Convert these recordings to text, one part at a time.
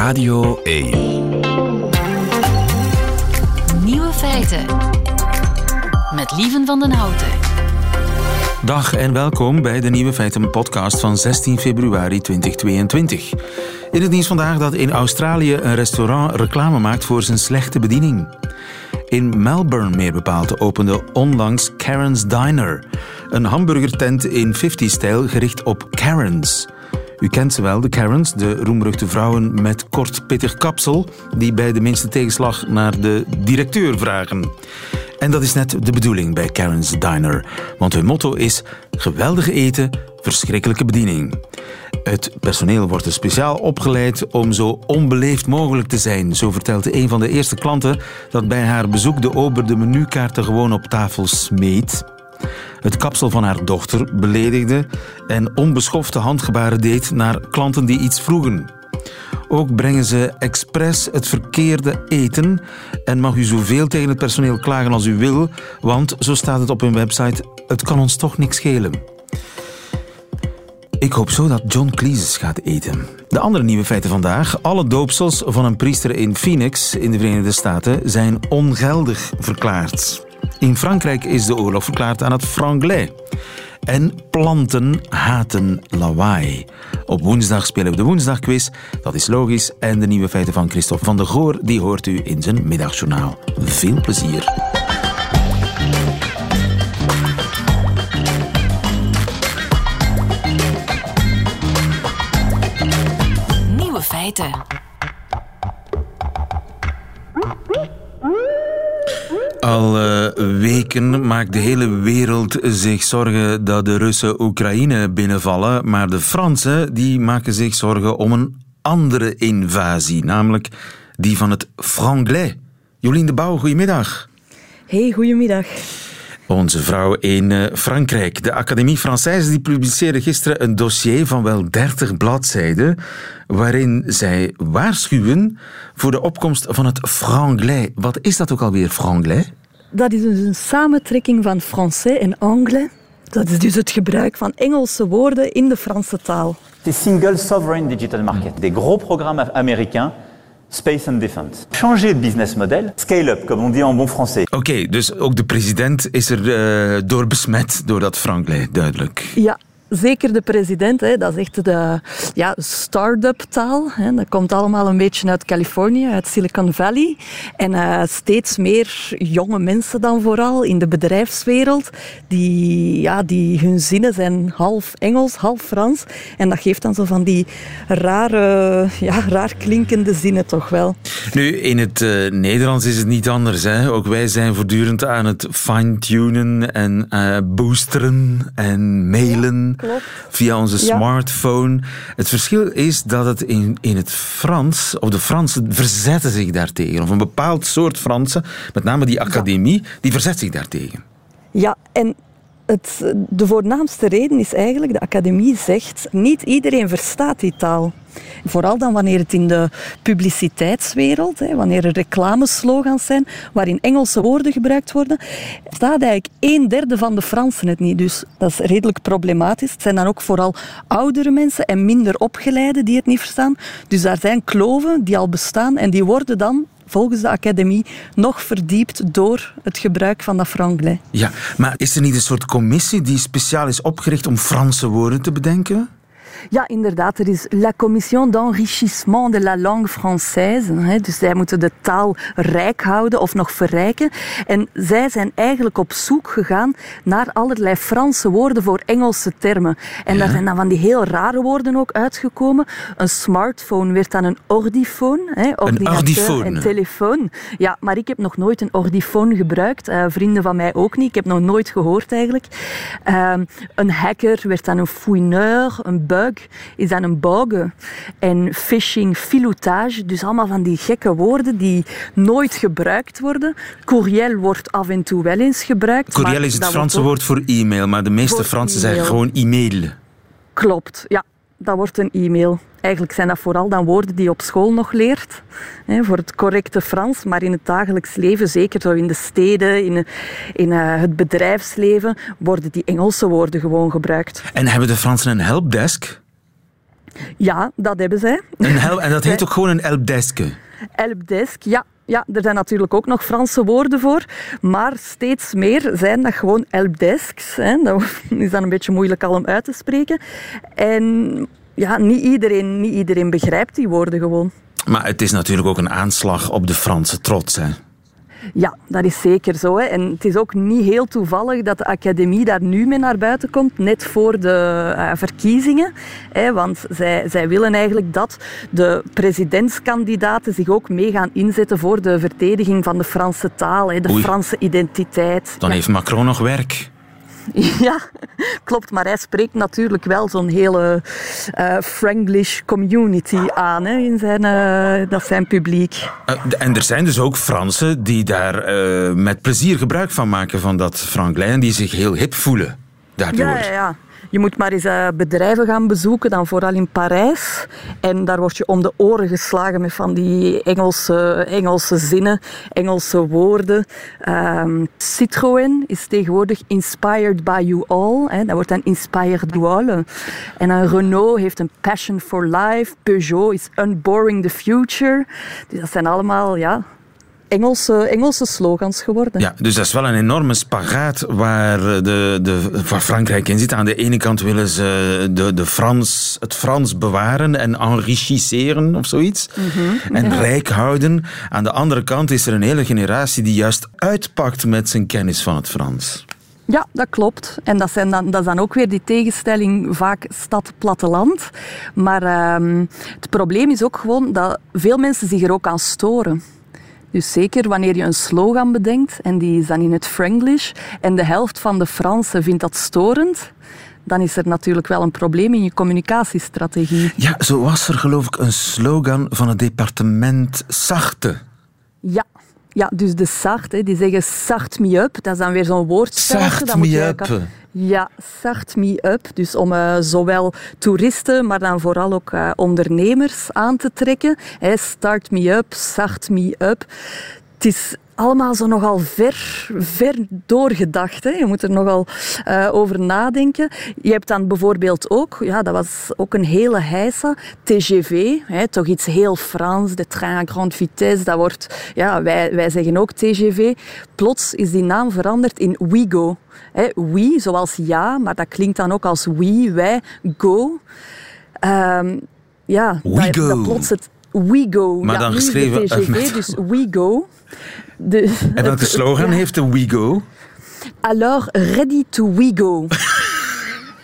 Radio 1. Nieuwe feiten. Met Lieven van den Houten. Dag en welkom bij de Nieuwe Feiten podcast van 16 februari 2022. In het nieuws vandaag dat in Australië een restaurant reclame maakt voor zijn slechte bediening. In Melbourne meer bepaald opende onlangs Karen's Diner. Een hamburgertent in 50-stijl gericht op Karens. U kent ze wel, de Karens, de roemruchte vrouwen met kort pittig kapsel, die bij de minste tegenslag naar de directeur vragen. En dat is net de bedoeling bij Karen's Diner, want hun motto is geweldige eten, verschrikkelijke bediening. Het personeel wordt er speciaal opgeleid om zo onbeleefd mogelijk te zijn. Zo vertelde een van de eerste klanten dat bij haar bezoek de ober de menukaarten gewoon op tafel smeet het kapsel van haar dochter beledigde en onbeschofte handgebaren deed naar klanten die iets vroegen. Ook brengen ze expres het verkeerde eten en mag u zoveel tegen het personeel klagen als u wil, want, zo staat het op hun website, het kan ons toch niks schelen. Ik hoop zo dat John Cleese gaat eten. De andere nieuwe feiten vandaag. Alle doopsels van een priester in Phoenix in de Verenigde Staten zijn ongeldig verklaard. In Frankrijk is de oorlog verklaard aan het franglais. En planten haten lawaai. Op woensdag spelen we de woensdagquiz, dat is logisch. En de nieuwe feiten van Christophe van der Goor, die hoort u in zijn middagjournaal. Veel plezier. Nieuwe feiten. Al uh, weken maakt de hele wereld zich zorgen dat de Russen Oekraïne binnenvallen, maar de Fransen die maken zich zorgen om een andere invasie, namelijk die van het franglais. Jolien de Bouw, goedemiddag. Hey, goedemiddag. Onze vrouw in uh, Frankrijk. De Académie Française die publiceerde gisteren een dossier van wel 30 bladzijden waarin zij waarschuwen voor de opkomst van het franglais. Wat is dat ook alweer, franglais? Dat is dus een samentrekking van français en anglais. Dat is dus het gebruik van Engelse woorden in de Franse taal. C'est Single Sovereign Digital Market, des gros programmes américains Space and Defense. Changer de business model, scale up, comme on dit en bon français. Oké, okay, dus ook de president is er uh, door besmet door dat franglais, duidelijk. Ja, zeker de president, hè, dat is echt de ja, start-up taal. Dat komt allemaal een beetje uit Californië, uit Silicon Valley. En uh, steeds meer jonge mensen dan vooral in de bedrijfswereld, die, ja, die hun zinnen zijn half Engels, half Frans. En dat geeft dan zo van die rare, ja, raar klinkende zinnen toch wel. Nu, in het uh, Nederlands is het niet anders. Hè. Ook wij zijn voortdurend aan het fine-tunen en uh, boosteren en mailen. Klopt. Via onze smartphone. Het verschil is dat het in, in het Frans, of de Fransen verzetten zich daartegen. Of een bepaald soort Fransen, met name die academie, ja. die verzet zich daartegen. Ja, en het, de voornaamste reden is eigenlijk, de academie zegt, niet iedereen verstaat die taal. Vooral dan wanneer het in de publiciteitswereld, hè, wanneer er reclameslogans zijn waarin Engelse woorden gebruikt worden, staat eigenlijk een derde van de Fransen het niet. Dus dat is redelijk problematisch. Het zijn dan ook vooral oudere mensen en minder opgeleiden die het niet verstaan. Dus daar zijn kloven die al bestaan en die worden dan volgens de academie nog verdiept door het gebruik van dat franglais. Ja, maar is er niet een soort commissie die speciaal is opgericht om Franse woorden te bedenken? Ja, inderdaad. Er is la commission d'enrichissement de la langue française. Hè, dus zij moeten de taal rijk houden of nog verrijken. En zij zijn eigenlijk op zoek gegaan naar allerlei Franse woorden voor Engelse termen. En ja. daar zijn dan van die heel rare woorden ook uitgekomen. Een smartphone werd dan een ordifoon. Hè, een ordifoon. En telefoon. Ja, maar ik heb nog nooit een ordifoon gebruikt. Uh, vrienden van mij ook niet. Ik heb nog nooit gehoord eigenlijk. Uh, een hacker werd dan een fouineur, een is dan een bogen. En phishing, filoutage, dus allemaal van die gekke woorden die nooit gebruikt worden. Courriel wordt af en toe wel eens gebruikt. Courriel is het Franse woord voor e-mail, maar de meeste Fransen zeggen gewoon e-mail. Klopt, ja. Dat wordt een e-mail. Eigenlijk zijn dat vooral dan woorden die je op school nog leert, hè, voor het correcte Frans. Maar in het dagelijks leven, zeker zo in de steden, in, in uh, het bedrijfsleven, worden die Engelse woorden gewoon gebruikt. En hebben de Fransen een helpdesk? Ja, dat hebben zij. Een en dat heet ook gewoon een helpdeske. Helpdesk, ja. Ja, er zijn natuurlijk ook nog Franse woorden voor, maar steeds meer zijn dat gewoon helpdesks. Hè. Dat is dan een beetje moeilijk al om uit te spreken. En ja, niet iedereen, niet iedereen begrijpt die woorden gewoon. Maar het is natuurlijk ook een aanslag op de Franse trots. Hè? Ja, dat is zeker zo. Hè. En het is ook niet heel toevallig dat de academie daar nu mee naar buiten komt, net voor de uh, verkiezingen. Hè, want zij, zij willen eigenlijk dat de presidentskandidaten zich ook mee gaan inzetten voor de verdediging van de Franse taal, hè, de Oei. Franse identiteit. Dan Ja. heeft Macron nog werk. Ja, klopt. Maar hij spreekt natuurlijk wel zo'n hele eh Franglish community aan hè, in zijn, eh, dat zijn publiek. Eh, en er zijn dus ook Fransen die daar met plezier gebruik van maken van dat franglais en die zich heel hip voelen daardoor. Ja, ja, ja. Je moet maar eens eh, bedrijven gaan bezoeken, dan vooral in Parijs. En daar word je om de oren geslagen met van die Engelse, Engelse zinnen, Engelse woorden. Ehm, Citroën is tegenwoordig inspired by you all. Hè. Dat wordt dan inspired you all. En een Renault heeft een passion for life. Peugeot is unboring the future. Dus dat zijn allemaal ja, Engelse, Engelse slogans geworden. Ja, dus dat is wel een enorme spagaat waar, de, de, waar Frankrijk in zit. Aan de ene kant willen ze de, de Frans, het Frans bewaren en enrichisseren of zoiets. En rijk houden. Aan de andere kant is er een hele generatie die juist uitpakt met zijn kennis van het Frans. Ja, dat klopt. En dat, zijn dan, dat is dan ook weer die tegenstelling vaak stad-platteland. Maar ehm, het probleem is ook gewoon dat veel mensen zich er ook aan storen. Dus zeker wanneer je een slogan bedenkt en die is dan in het Franglish en de helft van de Fransen vindt dat storend, dan is er natuurlijk wel een probleem in je communicatiestrategie. Ja, zo was er geloof ik een slogan van het departement Sachte. Ja. Ja, dus de Sart, hè, die zeggen Sart me up. Dat is dan weer zo'n. Sart Dat moet me je up. Ja, Sart me up. Dus om eh, zowel toeristen, maar dan vooral ook eh, ondernemers aan te trekken. Hè, start me up, Sart me up. Het is allemaal zo nogal ver, ver doorgedacht. Hè. Je moet er nogal eh, over nadenken. Je hebt dan bijvoorbeeld ook, ja, dat was ook een hele heisa, TGV, hè, toch iets heel Frans, de train à grande vitesse, dat wordt, ja, wij, wij zeggen ook TGV. Plots is die naam veranderd in WeGo. Hè, we, zoals ja, maar dat klinkt dan ook als we, wij, go. Ehm, ja, dat, plots het WeGo. Maar ja, dan geschreven, eh, TGV, met- dus WeGo. De, En welke slogan Ja. heeft de WeGo? Alors, ready to WeGo.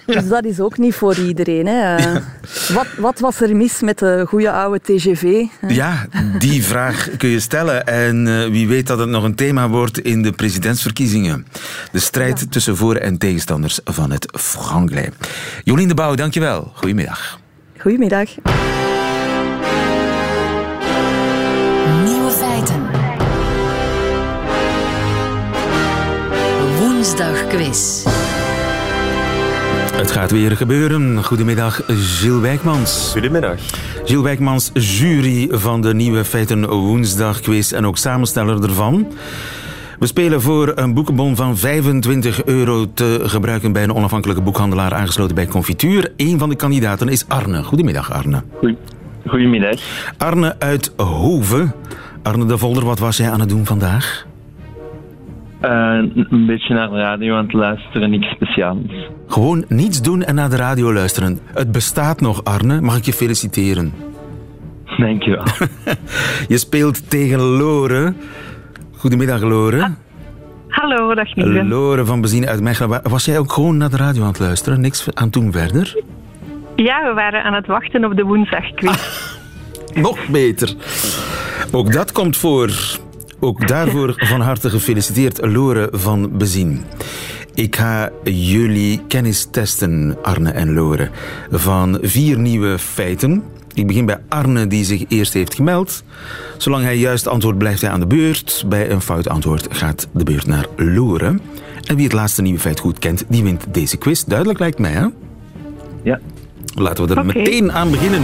Dus dat is ook niet voor iedereen. Hè. Eh, Wat, wat was er mis met de goede oude TGV? Ja, die vraag kun je stellen. En eh, wie weet dat het nog een thema wordt in de presidentsverkiezingen. De strijd tussen voor- en tegenstanders van het franglais. Jolien de Bouw, dankjewel. Goedemiddag. Goedemiddag. Woensdag quiz. Het gaat weer gebeuren. Goedemiddag, Gilles Wijkmans. Goedemiddag. Gilles Wijkmans, jury van de Nieuwe Feiten Woensdag quiz en ook samensteller ervan. We spelen voor een boekenbon van 25 euro te gebruiken bij een onafhankelijke boekhandelaar aangesloten bij Confituur. Een van de kandidaten is Arne. Goedemiddag, Arne. Goedemiddag. Arne uit Hoven. Arne de Volder, wat was jij aan het doen vandaag? Eh, een beetje naar de radio aan het luisteren, niks speciaals. Gewoon niets doen en naar de radio luisteren. Het bestaat nog, Arne. Mag ik je feliciteren? Dankjewel. Je speelt tegen Lore. Goedemiddag, Lore. Hallo, dag Nieve. Lore van Bezien uit Mechelen. Wa- Was jij ook gewoon naar de radio aan het luisteren? Niks aan doen verder? Ja, we waren aan het wachten op de woensdagquiz. Nog beter. Ook dat komt voor. Ook daarvoor van harte gefeliciteerd, Lore van Bezien. Ik ga jullie kennis testen, Arne en Lore, van vier nieuwe feiten. Ik begin bij Arne, die zich eerst heeft gemeld. Zolang hij juist antwoord blijft hij aan de beurt. Bij een fout antwoord gaat de beurt naar Lore. En wie het laatste nieuwe feit goed kent, die wint deze quiz. Duidelijk lijkt mij, hè? Ja. Laten we er meteen aan beginnen.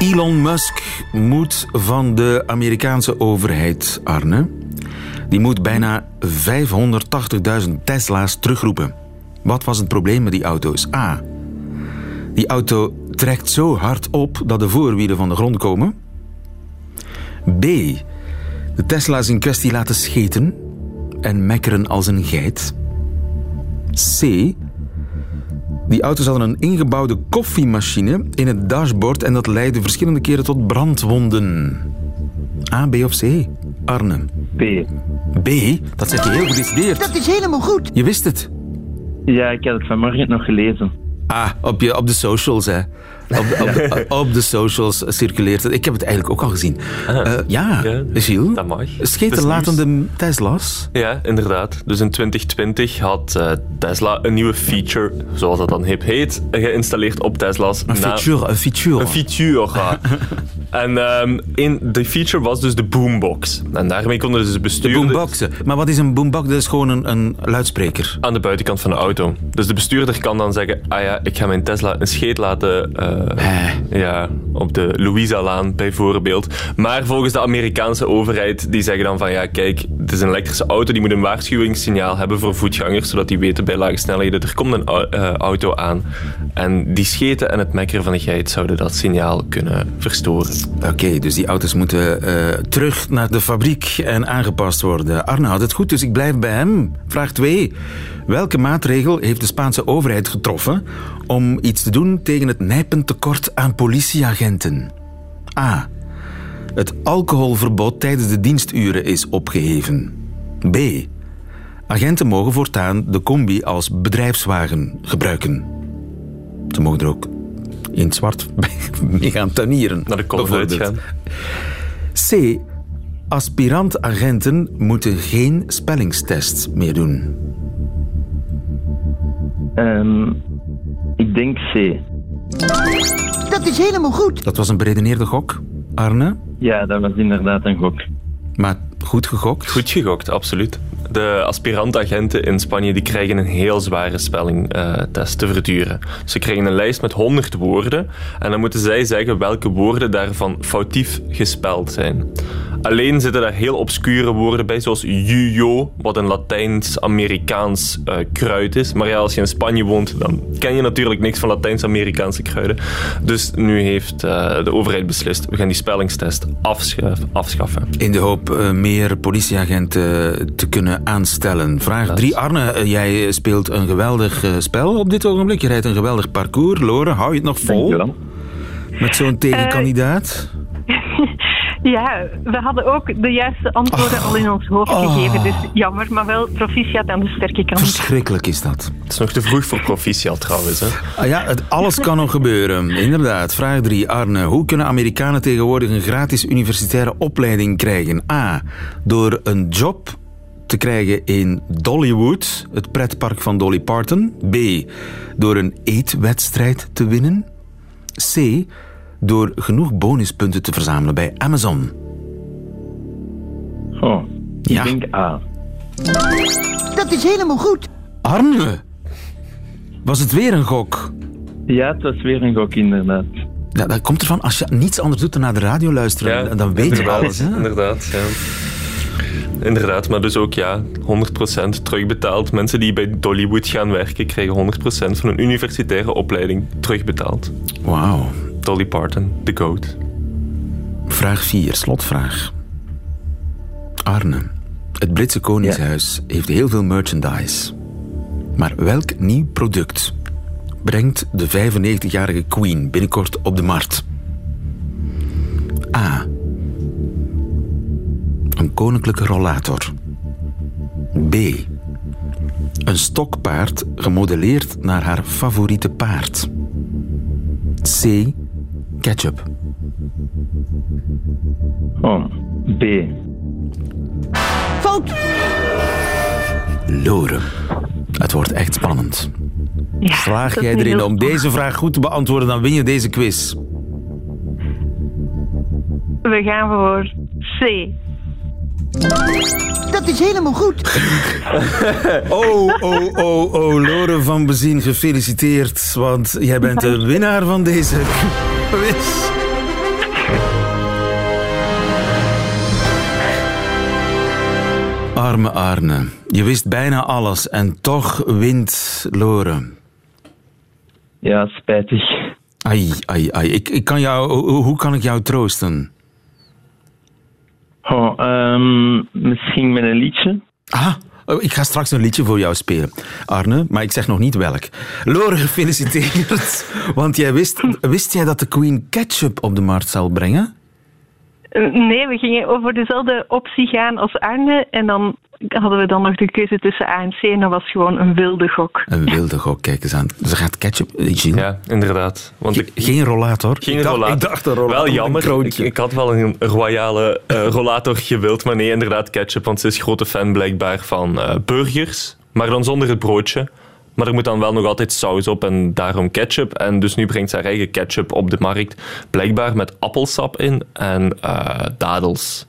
Elon Musk moet van de Amerikaanse overheid, Arne. Die moet bijna 580.000 Tesla's terugroepen. Wat was het probleem met die auto's? A. Die auto trekt zo hard op dat de voorwielen van de grond komen. B. De Tesla's in kwestie laten scheten en mekkeren als een geit. C. Die auto's hadden een ingebouwde koffiemachine in het dashboard en dat leidde verschillende keren tot brandwonden. A, B of C? Arne. B. B, dat zeg je heel gedecideerd. Dat is helemaal goed. Je wist het. Ja, ik had het vanmorgen nog gelezen. Ah, op, je, op de socials, hè. Op de, op, de, op de socials circuleert het. Ik heb het eigenlijk ook al gezien. Eh, ja, Ja, Gilles. dat mag. Scheterlatende Tesla's. Ja, inderdaad. Dus in 2020 had eh, Tesla een nieuwe feature, zoals dat dan hip heet, geïnstalleerd op Tesla's. Een feature, een feature. Een feature, ja. En ehm in, de feature was dus de boombox. En daarmee konden dus de de boomboxen. Maar wat is een boombox? Dat is gewoon een, een luidspreker. Aan de buitenkant van de auto. Dus de bestuurder kan dan zeggen: Ah ja, ik ga mijn Tesla een scheet laten. Eh, ja, op de Louisa-laan bijvoorbeeld. Maar volgens de Amerikaanse overheid, die zeggen dan van ja, kijk, het is een elektrische auto, die moet een waarschuwingssignaal hebben voor voetgangers, zodat die weten bij lage snelheden, er komt een eh, auto aan. En die scheten en het mekkeren van de geit zouden dat signaal kunnen verstoren. Oké, dus die auto's moeten eh, terug naar de fabriek en aangepast worden. Arne had het goed, dus ik blijf bij hem. Vraag 2. Welke maatregel heeft de Spaanse overheid getroffen om iets te doen tegen het nijpend tekort aan politieagenten? A. Het alcoholverbod tijdens de diensturen is opgeheven. B. Agenten mogen voortaan de combi als bedrijfswagen gebruiken. Ze mogen er ook in het zwart mee gaan tuinieren. Naar de bijvoorbeeld. uitgaan. C. Aspirant-agenten moeten geen spellingstests meer doen. Ehm, ik denk C. Dat is helemaal goed. Dat was een beredeneerde gok, Arne. Ja, dat was inderdaad een gok. Maar goed gegokt. Goed gegokt, absoluut. De aspirantagenten in Spanje die krijgen een heel zware spellingtest te verduren. Ze krijgen een lijst met 100 woorden en dan moeten zij zeggen welke woorden daarvan foutief gespeld zijn. Alleen zitten daar heel obscure woorden bij, zoals jujo, wat een Latijns-Amerikaans eh, kruid is. Maar ja, als je in Spanje woont, dan ken je natuurlijk niks van Latijns-Amerikaanse kruiden. Dus nu heeft eh, de overheid beslist, we gaan die spellingstest afscha- afschaffen. In de hoop eh, meer politieagenten te kunnen aanstellen. Vraag 3. Arne, jij speelt een geweldig eh, spel op dit ogenblik. Je rijdt een geweldig parcours. Loren, hou je het nog vol? Dankjewel. Met zo'n tegenkandidaat? Ja, we hadden ook de juiste antwoorden al in ons hoofd gegeven. Dus jammer, maar wel proficiat aan de sterke kant. Verschrikkelijk is dat. Het is nog te vroeg voor proficiat trouwens. Hè? Ah ja, het, alles kan nog gebeuren. Inderdaad. Vraag 3. Arne, hoe kunnen Amerikanen tegenwoordig een gratis universitaire opleiding krijgen? A. Door een job te krijgen in Dollywood, het pretpark van Dolly Parton. B. Door een eetwedstrijd te winnen. C. Door genoeg bonuspunten te verzamelen bij Amazon. Oh, ik Ja. denk A. Dat is helemaal goed. Arne! Was het weer een gok? Ja, het was weer een gok inderdaad. Ja, dat komt ervan, als je niets anders doet dan naar de radio luisteren, dan- dan weet je inderdaad, alles. Hè? Inderdaad, ja. Inderdaad, maar dus ook ja, 100% terugbetaald. Mensen die bij Dollywood gaan werken, krijgen 100% van hun universitaire opleiding terugbetaald. Wauw. Dolly Parton, the goat. Vraag 4, slotvraag. Arne, het Britse Koningshuis heeft heel veel merchandise. Maar welk nieuw product brengt de 95-jarige Queen binnenkort op de markt? A. Een koninklijke rollator. B. Een stokpaard gemodelleerd naar haar favoriete paard. C. Ketchup. Oh, B. Fout. Loren. Het wordt echt spannend. Ja, Slaag jij erin om deze vraag goed te beantwoorden, dan win je deze quiz. We gaan voor C. Dat is helemaal goed. Oh, oh, oh, oh, Loren van Bezien, gefeliciteerd. Want jij bent de winnaar van deze quiz. Arme Arne, je wist bijna alles en toch wint Loren. Ja, spijtig. Ai, ai, ai. Ik, ik kan jou, hoe, kan ik jou troosten? Oh, ehm, misschien met een liedje. Ah, ik ga straks een liedje voor jou spelen, Arne, maar ik zeg nog niet welk. Lore, gefeliciteerd. Want jij wist, wist jij dat de Queen ketchup op de markt zal brengen? Eh, Nee, we gingen over dezelfde optie gaan als Arne. En dan hadden we dan nog de keuze tussen ANC en dat was gewoon een wilde gok. Een wilde gok, kijk eens aan. Ze gaat ketchup, eh, Gilles. Ja, inderdaad. Want ik, Geen rollator. Geen ik dacht, rollator. Ik dacht een rollator. Wel jammer. Ik, had wel een royale eh, rollator gewild, maar nee, inderdaad ketchup. Want ze is grote fan blijkbaar van eh, burgers, maar dan zonder het broodje. Maar er moet dan wel nog altijd saus op en daarom ketchup. En dus nu brengt ze haar eigen ketchup op de markt. Blijkbaar met appelsap in en eh, dadels.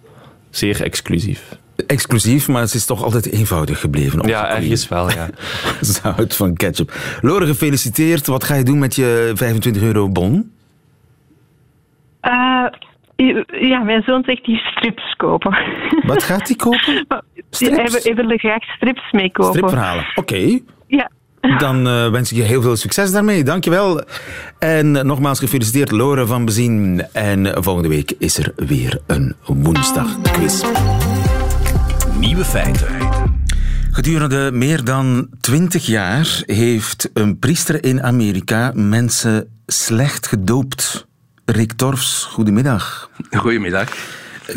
Zeer exclusief. Exclusief, maar het is toch altijd eenvoudig gebleven. op Ja, ergens wel, ja. Zout van ketchup. Lore, gefeliciteerd. Wat ga je doen met je 25 euro bon? Eh, ja, mijn zoon zegt die strips kopen. Wat gaat hij kopen? Strips? Hij, wil- hij wil er graag strips mee kopen. Stripverhalen. Oké. Ja. Dan eh, wens ik je heel veel succes daarmee. Dankjewel. En eh, nogmaals gefeliciteerd, Lore van Bezien. En eh, volgende week is er weer een woensdagquiz. Nieuwe feiten. Gedurende meer dan twintig jaar heeft een priester in Amerika mensen slecht gedoopt. Rick Torfs, goedemiddag. Goedemiddag.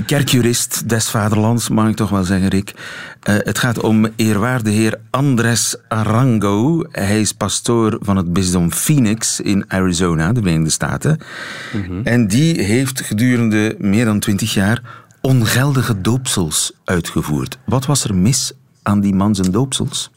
Kerkjurist des vaderlands, mag ik toch wel zeggen, Rick. Eh, het gaat om eerwaarde heer Andres Arango. Hij is pastoor van het bisdom Phoenix in Arizona, de Verenigde Staten. En die heeft gedurende meer dan twintig jaar ongeldige doopsels uitgevoerd. Wat was er mis aan die man zijn doopsels?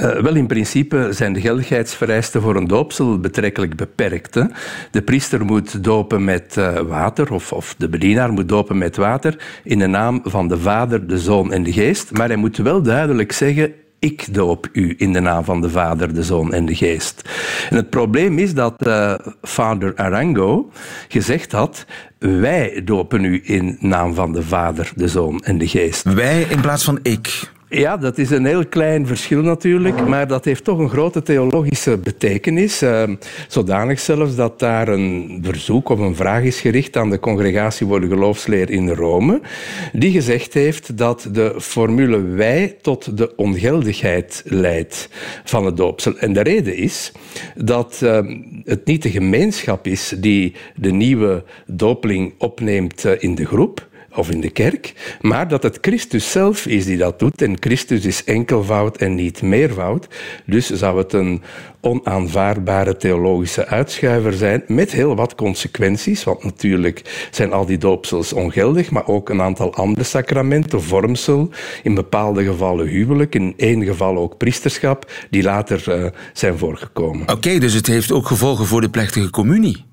Eh, wel, in principe zijn de geldigheidsvereisten voor een doopsel betrekkelijk beperkt. Hè. De priester moet dopen met eh, water, of, of de bedienaar moet dopen met water, in de naam van de Vader, de Zoon en de Geest. Maar hij moet wel duidelijk zeggen. Ik doop u in de naam van de Vader, de Zoon en de Geest. En het probleem is dat eh, vader Arango gezegd had: Wij dopen u in naam van de Vader, de Zoon en de Geest. Wij in plaats van ik. Ja, dat is een heel klein verschil natuurlijk, maar dat heeft toch een grote theologische betekenis. Eh, zodanig zelfs dat daar een verzoek of een vraag is gericht aan de Congregatie voor de Geloofsleer in Rome, die gezegd heeft dat de formule wij tot de ongeldigheid leidt van het doopsel. En de reden is dat eh, het niet de gemeenschap is die de nieuwe dopeling opneemt eh, in de groep of in de kerk, maar dat het Christus zelf is die dat doet. En Christus is enkelvoud en niet meervoud. Dus zou het een onaanvaardbare theologische uitschuiver zijn, met heel wat consequenties. Want natuurlijk zijn al die doopsels ongeldig, maar ook een aantal andere sacramenten, vormsel, in bepaalde gevallen huwelijk, in één geval ook priesterschap, die later eh, zijn voorgekomen. Oké, dus het heeft ook gevolgen voor de plechtige communie.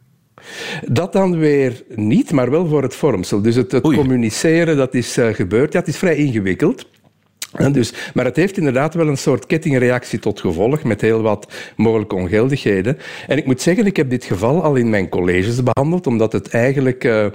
Dat dan weer niet, maar wel voor het vormsel. Dus het, het communiceren, dat is eh, gebeurd. Ja, het is vrij ingewikkeld. En Dus, maar het heeft inderdaad wel een soort kettingreactie tot gevolg met heel wat mogelijke ongeldigheden. En ik moet zeggen, ik heb dit geval al in mijn colleges behandeld, omdat het eigenlijk eh,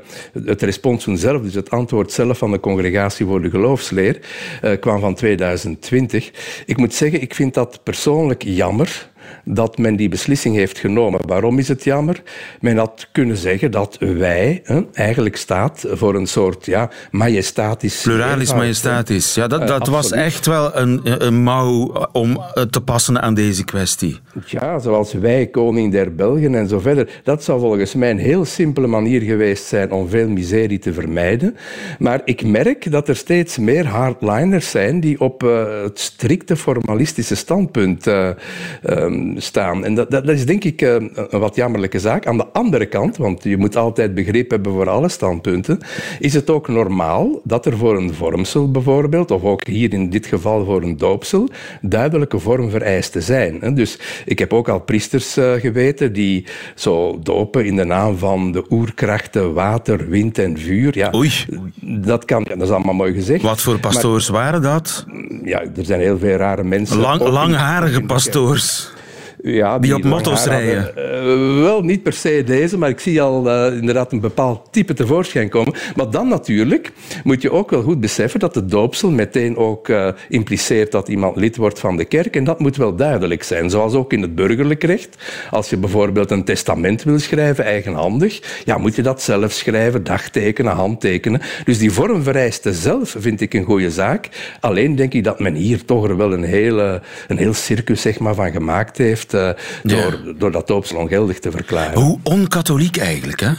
het responsum zelf, dus het antwoord zelf van de Congregatie voor de Geloofsleer, eh, kwam van 2020. Ik moet zeggen, ik vind dat persoonlijk jammer dat men die beslissing heeft genomen. Waarom is het jammer? Men had kunnen zeggen dat wij hè, eigenlijk staat voor een soort ja, majestatisch... Pluralis majestatis. Ja, dat, Eh, dat was echt wel een, een mouw om eh, te passen aan deze kwestie. Ja, zoals wij, koning der Belgen en zo verder. Dat zou volgens mij een heel simpele manier geweest zijn om veel miserie te vermijden. Maar ik merk dat er steeds meer hardliners zijn die op eh, het strikte formalistische standpunt staan. En dat, dat, dat is denk ik eh, een wat jammerlijke zaak. Aan de andere kant, want je moet altijd begrip hebben voor alle standpunten, is het ook normaal dat er voor een vormsel bijvoorbeeld, of ook hier in dit geval voor een doopsel, duidelijke vormvereisten zijn. Dus ik heb ook al priesters eh, geweten die zo dopen in de naam van de oerkrachten water, wind en vuur. Ja, Oei. Dat, kan, dat is allemaal mooi gezegd. Wat voor pastoors waren dat? Ja, er zijn heel veel rare mensen. Lang, langharige pastoors. Ja, die, op motto's rijden. Uh, wel, niet per se deze, maar ik zie al uh, inderdaad een bepaald type tevoorschijn komen. Maar dan natuurlijk moet je ook wel goed beseffen dat de doopsel meteen ook uh, impliceert dat iemand lid wordt van de kerk. En dat moet wel duidelijk zijn. Zoals ook in het burgerlijk recht. Als je bijvoorbeeld een testament wil schrijven, eigenhandig, ja, moet je dat zelf schrijven, dagtekenen, handtekenen. Dus die vormvereiste zelf vind ik een goede zaak. Alleen denk ik dat men hier toch er wel een, hele, een heel circus zeg maar, van gemaakt heeft uh, door, door dat doopsel ongeldig te verklaren. Hoe onkatholiek eigenlijk, hè?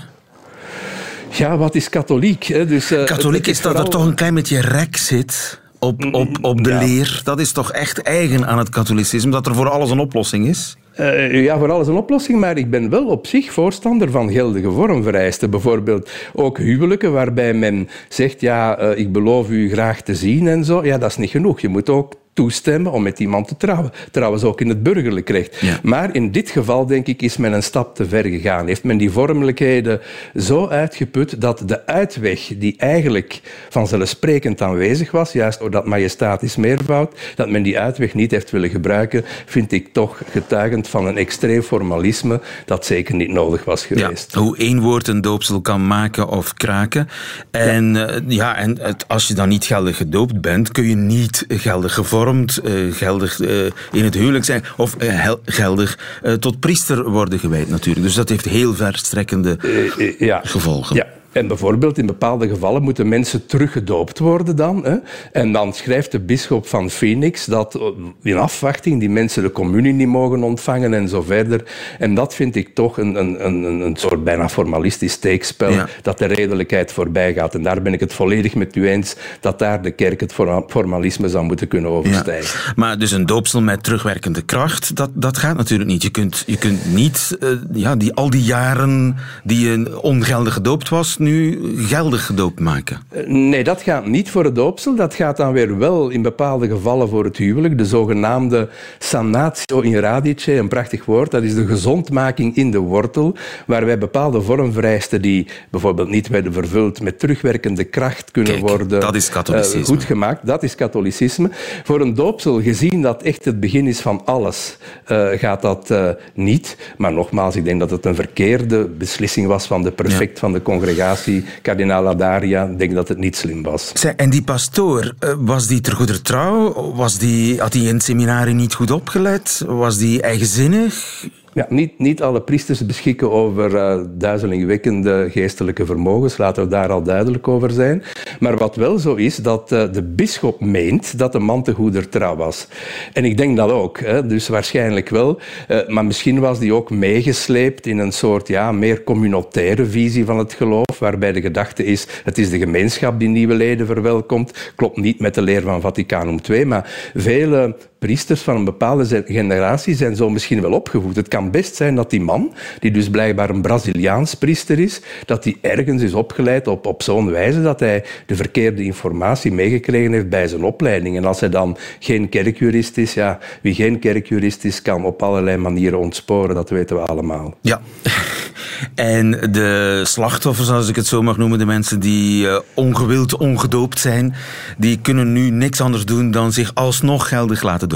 Ja, wat is katholiek? Hè? Dus, uh, katholiek is dat er toch een klein beetje rek zit op, op, op de ja. leer. Dat is toch echt eigen aan het katholicisme, dat er voor alles een oplossing is? Uh, ja, voor alles een oplossing, maar ik ben wel op zich voorstander van geldige vormvereisten. Bijvoorbeeld ook huwelijken waarbij men zegt, ja, uh, ik beloof u graag te zien en zo. Ja, dat is niet genoeg. Je moet ook toestemmen om met iemand te trouwen. Trouwens ook in het burgerlijk recht. Ja. Maar in dit geval, denk ik, is men een stap te ver gegaan. Heeft men die vormelijkheden zo uitgeput dat de uitweg die eigenlijk vanzelfsprekend aanwezig was, juist door dat majestatisch meervoud, dat men die uitweg niet heeft willen gebruiken, vind ik toch getuigend van een extreem formalisme dat zeker niet nodig was geweest. Ja, hoe één woord een doopsel kan maken of kraken. En, ja. Uh, ja, en het, als je dan niet geldig gedoopt bent, kun je niet geldig gevormd Uh, geldig uh, in het huwelijk zijn of uh, geldig tot priester worden gewijd natuurlijk. Dus dat heeft heel verstrekkende ja. gevolgen. Ja. En bijvoorbeeld in bepaalde gevallen moeten mensen teruggedoopt worden dan. Hè? En dan schrijft de bisschop van Phoenix dat in afwachting die mensen de communie niet mogen ontvangen en zo verder. En dat vind ik toch een, een, een, een soort bijna formalistisch steekspel ja. dat de redelijkheid voorbij gaat. En daar ben ik het volledig met u eens dat daar de kerk het formalisme zou moeten kunnen overstijgen. Ja. Maar dus een doopsel met terugwerkende kracht, dat, dat gaat natuurlijk niet. Je kunt, je kunt niet uh, ja, die, al die jaren die je ongeldig gedoopt was nu geldig gedoopt maken? Nee, dat gaat niet voor het doopsel. Dat gaat dan weer wel in bepaalde gevallen voor het huwelijk. De zogenaamde sanatio in radice, een prachtig woord. Dat is de gezondmaking in de wortel, waarbij bepaalde vormvereisten die bijvoorbeeld niet werden vervuld met terugwerkende kracht kunnen Kijk, worden dat is katholicisme. Uh, goed gemaakt. Dat is katholicisme. Voor een doopsel, gezien dat echt het begin is van alles, uh, gaat dat niet. Maar nogmaals, ik denk dat het een verkeerde beslissing was van de prefect ja. van de congregatie kardinaal Adaria, denk dat het niet slim was. En die pastoor, was die ter goeder trouw? Was die, had hij in het seminarie niet goed opgeleid? Was die eigenzinnig? Ja, niet, niet alle priesters beschikken over uh, duizelingwekkende geestelijke vermogens, laten we daar al duidelijk over zijn. Maar wat wel zo is, dat uh, de bisschop meent dat de man te goeder trouw was. En ik denk dat ook, hè, dus waarschijnlijk wel. Uh, maar misschien was die ook meegesleept in een soort ja, meer communautaire visie van het geloof, waarbij de gedachte is, het is de gemeenschap die nieuwe leden verwelkomt. Klopt niet met de leer van Vaticanum II, maar vele priesters van een bepaalde generatie zijn zo misschien wel opgevoed. Het kan best zijn dat die man, die dus blijkbaar een Braziliaans priester is, dat hij ergens is opgeleid op, op zo'n wijze dat hij de verkeerde informatie meegekregen heeft bij zijn opleiding. En als hij dan geen kerkjurist is, ja, wie geen kerkjurist is, kan op allerlei manieren ontsporen, dat weten we allemaal. Ja. En de slachtoffers, als ik het zo mag noemen, de mensen die uh, ongewild ongedoopt zijn, die kunnen nu niks anders doen dan zich alsnog geldig laten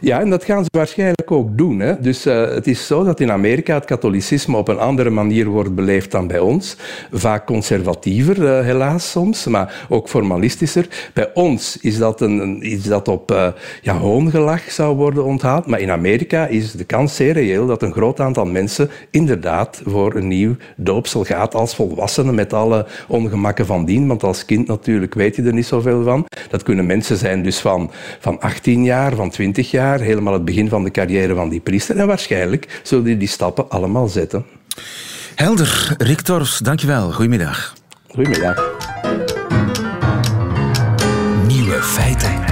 Ja, en dat gaan ze waarschijnlijk ook doen. Hè? Dus uh, het is zo dat in Amerika het katholicisme op een andere manier wordt beleefd dan bij ons. Vaak conservatiever, uh, helaas soms, maar ook formalistischer. Bij ons is dat een, iets dat op uh, ja, zou worden onthaald. Maar in Amerika is de kans zeer reëel dat een groot aantal mensen inderdaad voor een nieuw doopsel gaat als volwassene met alle ongemakken van dien. Want als kind natuurlijk weet je er niet zoveel van. Dat kunnen mensen zijn dus van, van 18 jaar, van 20 jaar, helemaal het begin van de carrière van die priester. En waarschijnlijk zullen die die stappen allemaal zetten. Helder. Rick Torfs, dankjewel. Goedemiddag. Goedemiddag. Nieuwe feiten.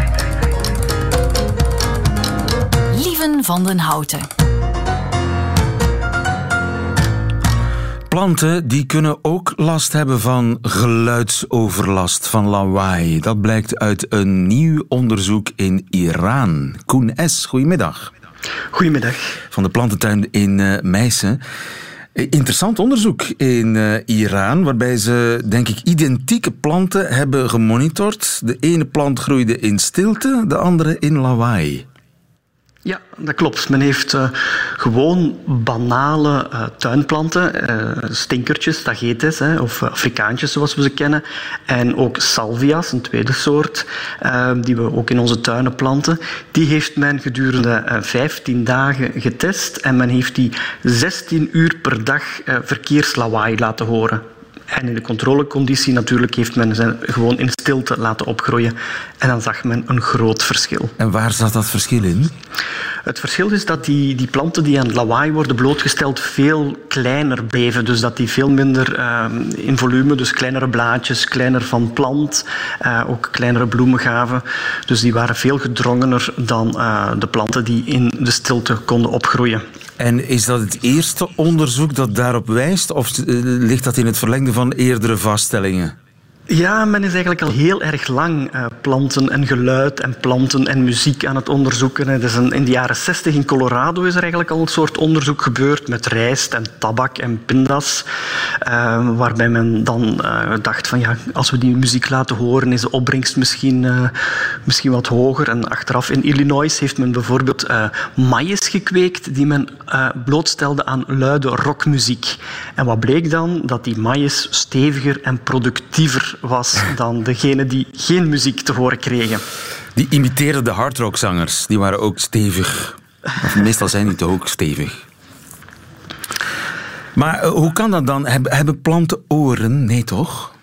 Lieven van den Houten. Planten die kunnen ook last hebben van geluidsoverlast, van lawaai. Dat blijkt uit een nieuw onderzoek in Iran. Koen S., goedemiddag. Goedemiddag. Van de plantentuin in uh, Meissen. Interessant onderzoek in uh, Iran, waarbij ze, denk ik, identieke planten hebben gemonitord. De ene plant groeide in stilte, de andere in lawaai. Ja, dat klopt. Men heeft uh, gewoon banale uh, tuinplanten, uh, stinkertjes, tagetes, hè, of Afrikaantjes zoals we ze kennen, en ook salvia's, een tweede soort, die we ook in onze tuinen planten. Die heeft men gedurende 15 dagen getest en men heeft die 16 uur per dag verkeerslawaai laten horen. En in de controleconditie natuurlijk heeft men ze gewoon in stilte laten opgroeien. En dan zag men een groot verschil. En waar zat dat verschil in? Het verschil is dat die, die planten die aan lawaai worden blootgesteld veel kleiner beven. Dus dat die veel minder uh, in volume, dus kleinere blaadjes, kleiner van plant, uh, ook kleinere bloemen gaven. Dus die waren veel gedrongener dan uh, de planten die in de stilte konden opgroeien. En is dat het eerste onderzoek dat daarop wijst, of ligt dat in het verlengde van eerdere vaststellingen? Ja, men is eigenlijk al heel erg lang uh, planten en geluid en planten en muziek aan het onderzoeken. Is een, in de jaren 60 in Colorado is er eigenlijk al een soort onderzoek gebeurd met rijst en tabak en pindas. Uh, waarbij men dan uh, dacht van ja, als we die muziek laten horen is de opbrengst misschien, misschien wat hoger. En achteraf in Illinois heeft men bijvoorbeeld maïs gekweekt die men blootstelde aan luide rockmuziek. En wat bleek dan? Dat die maïs steviger en productiever was dan degene die geen muziek te horen kregen. Die imiteerden de hardrockzangers, die waren ook stevig. Meestal zijn die toch ook stevig. Maar uh, hoe kan dat dan? Hebben planten oren? Nee, toch?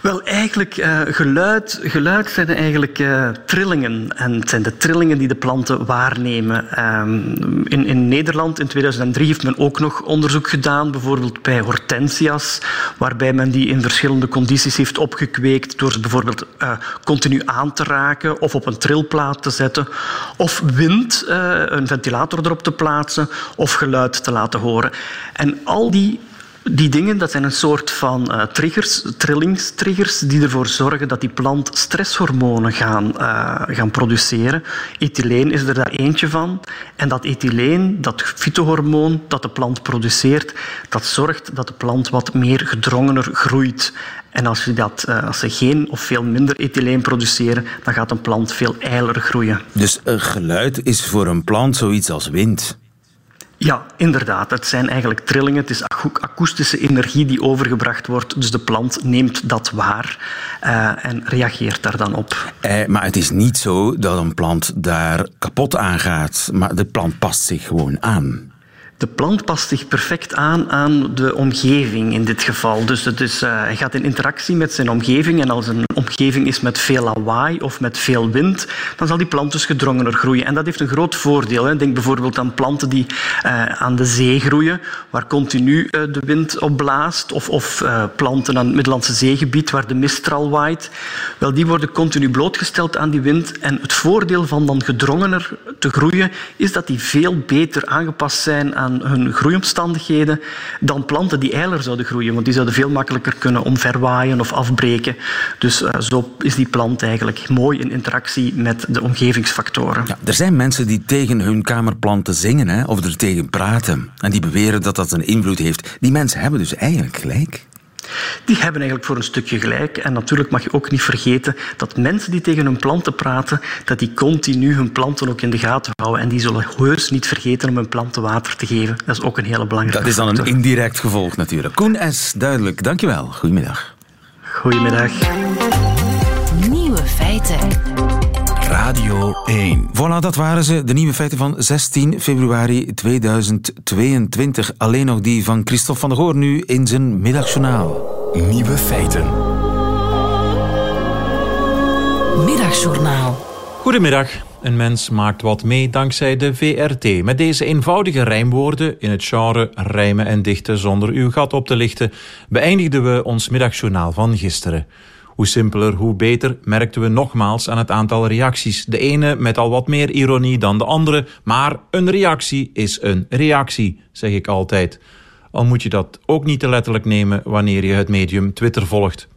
Wel, eigenlijk, uh, geluid, geluid zijn eigenlijk uh, trillingen. En het zijn de trillingen die de planten waarnemen. Um, in, in Nederland in 2003 heeft men ook nog onderzoek gedaan, bijvoorbeeld bij hortensia's, waarbij men die in verschillende condities heeft opgekweekt door ze bijvoorbeeld uh, continu aan te raken of op een trilplaat te zetten, of wind, een ventilator erop te plaatsen, of geluid te laten horen. En al die die dingen dat zijn een soort van uh, triggers, trillingstriggers, die ervoor zorgen dat die plant stresshormonen gaan, uh, gaan produceren. Ethyleen is er daar eentje van. En dat ethyleen, dat fytohormoon dat de plant produceert, dat zorgt dat de plant wat meer gedrongener groeit. En als, je dat, uh, als ze geen of veel minder ethyleen produceren, dan gaat een plant veel eiler groeien. Dus geluid is voor een plant zoiets als wind? Ja, inderdaad. Het zijn eigenlijk trillingen. Het is akoestische energie die overgebracht wordt. Dus de plant neemt dat waar uh, en reageert daar dan op. Eh, maar het is niet zo dat een plant daar kapot aan gaat. Maar de plant past zich gewoon aan. De plant past zich perfect aan aan de omgeving in dit geval. Dus het is, uh, hij gaat in interactie met zijn omgeving. En als een omgeving is met veel lawaai of met veel wind, dan zal die plant dus gedrongener groeien. En dat heeft een groot voordeel. Hè. Denk bijvoorbeeld aan planten die uh, aan de zee groeien, waar continu uh, de wind op blaast. Of, of planten aan het Middellandse zeegebied, waar de mistral waait. Wel, die worden continu blootgesteld aan die wind. En het voordeel van dan gedrongener te groeien, is dat die veel beter aangepast zijn aan hun groeiomstandigheden dan planten die eiler zouden groeien, want die zouden veel makkelijker kunnen omverwaaien of afbreken. Dus uh, zo is die plant eigenlijk mooi in interactie met de omgevingsfactoren. Ja, er zijn mensen die tegen hun kamerplanten zingen hè, of er tegen praten en die beweren dat dat een invloed heeft. Die mensen hebben dus eigenlijk gelijk die hebben eigenlijk voor een stukje gelijk. En natuurlijk mag je ook niet vergeten dat mensen die tegen hun planten praten, dat die continu hun planten ook in de gaten houden. En die zullen heus niet vergeten om hun planten water te geven. Dat is ook een hele belangrijke Dat is dan een indirect gevolg natuurlijk. Koen S., duidelijk. Dankjewel. Goedemiddag. Goedemiddag. Nieuwe feiten. Radio 1. Voilà, dat waren ze. De nieuwe feiten van 16 februari 2022. Alleen nog die van Christophe van der Goor nu in zijn middagjournaal. Nieuwe feiten. Middagjournaal. Goedemiddag. Een mens maakt wat mee dankzij de VRT. Met deze eenvoudige rijmwoorden in het genre rijmen en dichten zonder uw gat op te lichten, beëindigden we ons middagjournaal van gisteren. Hoe simpeler, hoe beter, merkten we nogmaals aan het aantal reacties. De ene met al wat meer ironie dan de andere, maar een reactie is een reactie, zeg ik altijd. Al moet je dat ook niet te letterlijk nemen wanneer je het medium Twitter volgt.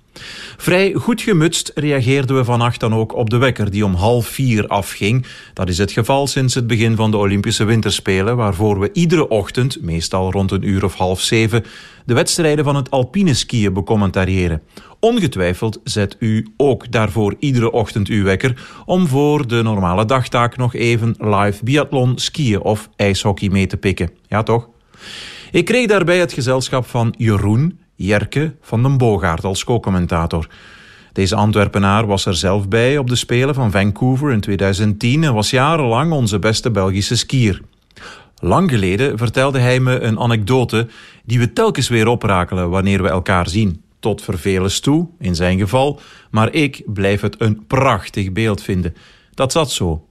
Vrij goed gemutst reageerden we vannacht dan ook op de wekker die om half vier afging. Dat is het geval sinds het begin van de Olympische Winterspelen, waarvoor we iedere ochtend, meestal rond een uur of half zeven, de wedstrijden van het alpine skiën becommentariëren. Ongetwijfeld zet u ook daarvoor iedere ochtend uw wekker om voor de normale dagtaak nog even live biathlon, skiën of ijshockey mee te pikken. Ja toch? Ik kreeg daarbij het gezelschap van Jeroen Jerke van den Boogaard als co-commentator. Deze Antwerpenaar was er zelf bij op de Spelen van Vancouver in 2010 en was jarenlang onze beste Belgische skier. Lang geleden vertelde hij me een anekdote die we telkens weer oprakelen wanneer we elkaar zien. Tot vervelens toe, in zijn geval, maar ik blijf het een prachtig beeld vinden. Dat zat zo.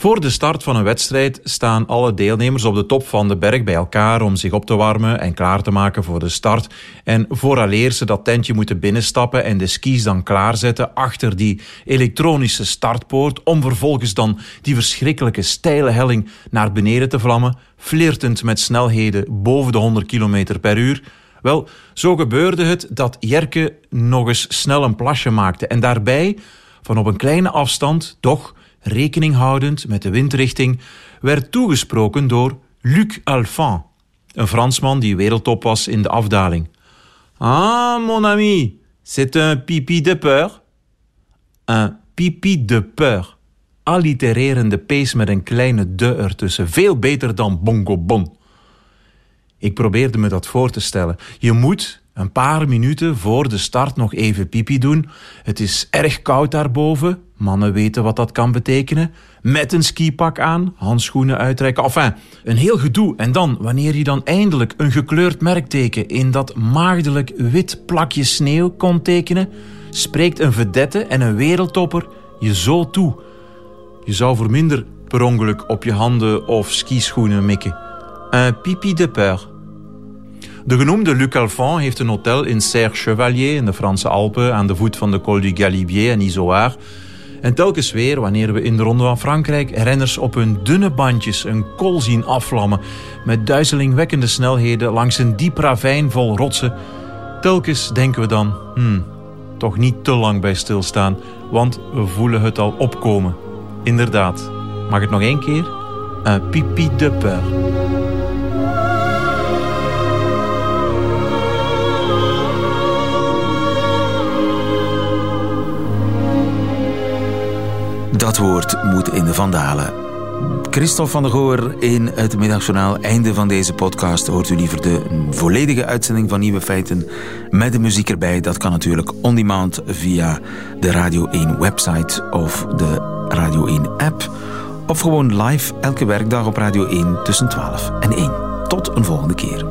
Voor de start van een wedstrijd staan alle deelnemers op de top van de berg bij elkaar om zich op te warmen en klaar te maken voor de start. En vooraleer ze dat tentje moeten binnenstappen en de skis dan klaarzetten achter die elektronische startpoort, om vervolgens dan die verschrikkelijke steile helling naar beneden te vlammen, flirtend met snelheden boven de 100 km per uur. Wel, zo gebeurde het dat Jerke nog eens snel een plasje maakte en daarbij, van op een kleine afstand, toch rekening houdend met de windrichting, werd toegesproken door Luc Alphand, een Fransman die wereldtop was in de afdaling. Ah, mon ami, c'est un pipi de peur? Un pipi de peur. Allitererende pees met een kleine de ertussen. Veel beter dan bongo bon. Ik probeerde me dat voor te stellen. Je moet een paar minuten voor de start nog even pipi doen. Het is erg koud daarboven. Mannen weten wat dat kan betekenen. Met een skipak aan, handschoenen uittrekken. Enfin, een heel gedoe. En dan, wanneer je dan eindelijk een gekleurd merkteken in dat maagdelijk wit plakje sneeuw kon tekenen, spreekt een vedette en een wereldtopper je zo toe. Je zou voor minder per ongeluk op je handen of skischoenen mikken. Un pipi de peur. De genoemde Luc Alphand heeft een hotel in Serre-Chevalier in de Franse Alpen aan de voet van de Col du Galibier en Izoard. En telkens weer, wanneer we in de Ronde van Frankrijk renners op hun dunne bandjes een kool zien afvlammen met duizelingwekkende snelheden langs een diep ravijn vol rotsen, telkens denken we dan, hmm, toch niet te lang bij stilstaan, want we voelen het al opkomen. Inderdaad. Mag het nog één keer? Un pipi de peur. Dat woord moet in de vandalen. Christophe van der Goor in het middagjournaal. Einde van deze podcast hoort u liever de volledige uitzending van Nieuwe Feiten met de muziek erbij. Dat kan natuurlijk on demand via de Radio 1 website of de Radio 1 app. Of gewoon live elke werkdag op Radio 1 tussen 12 en 1. Tot een volgende keer.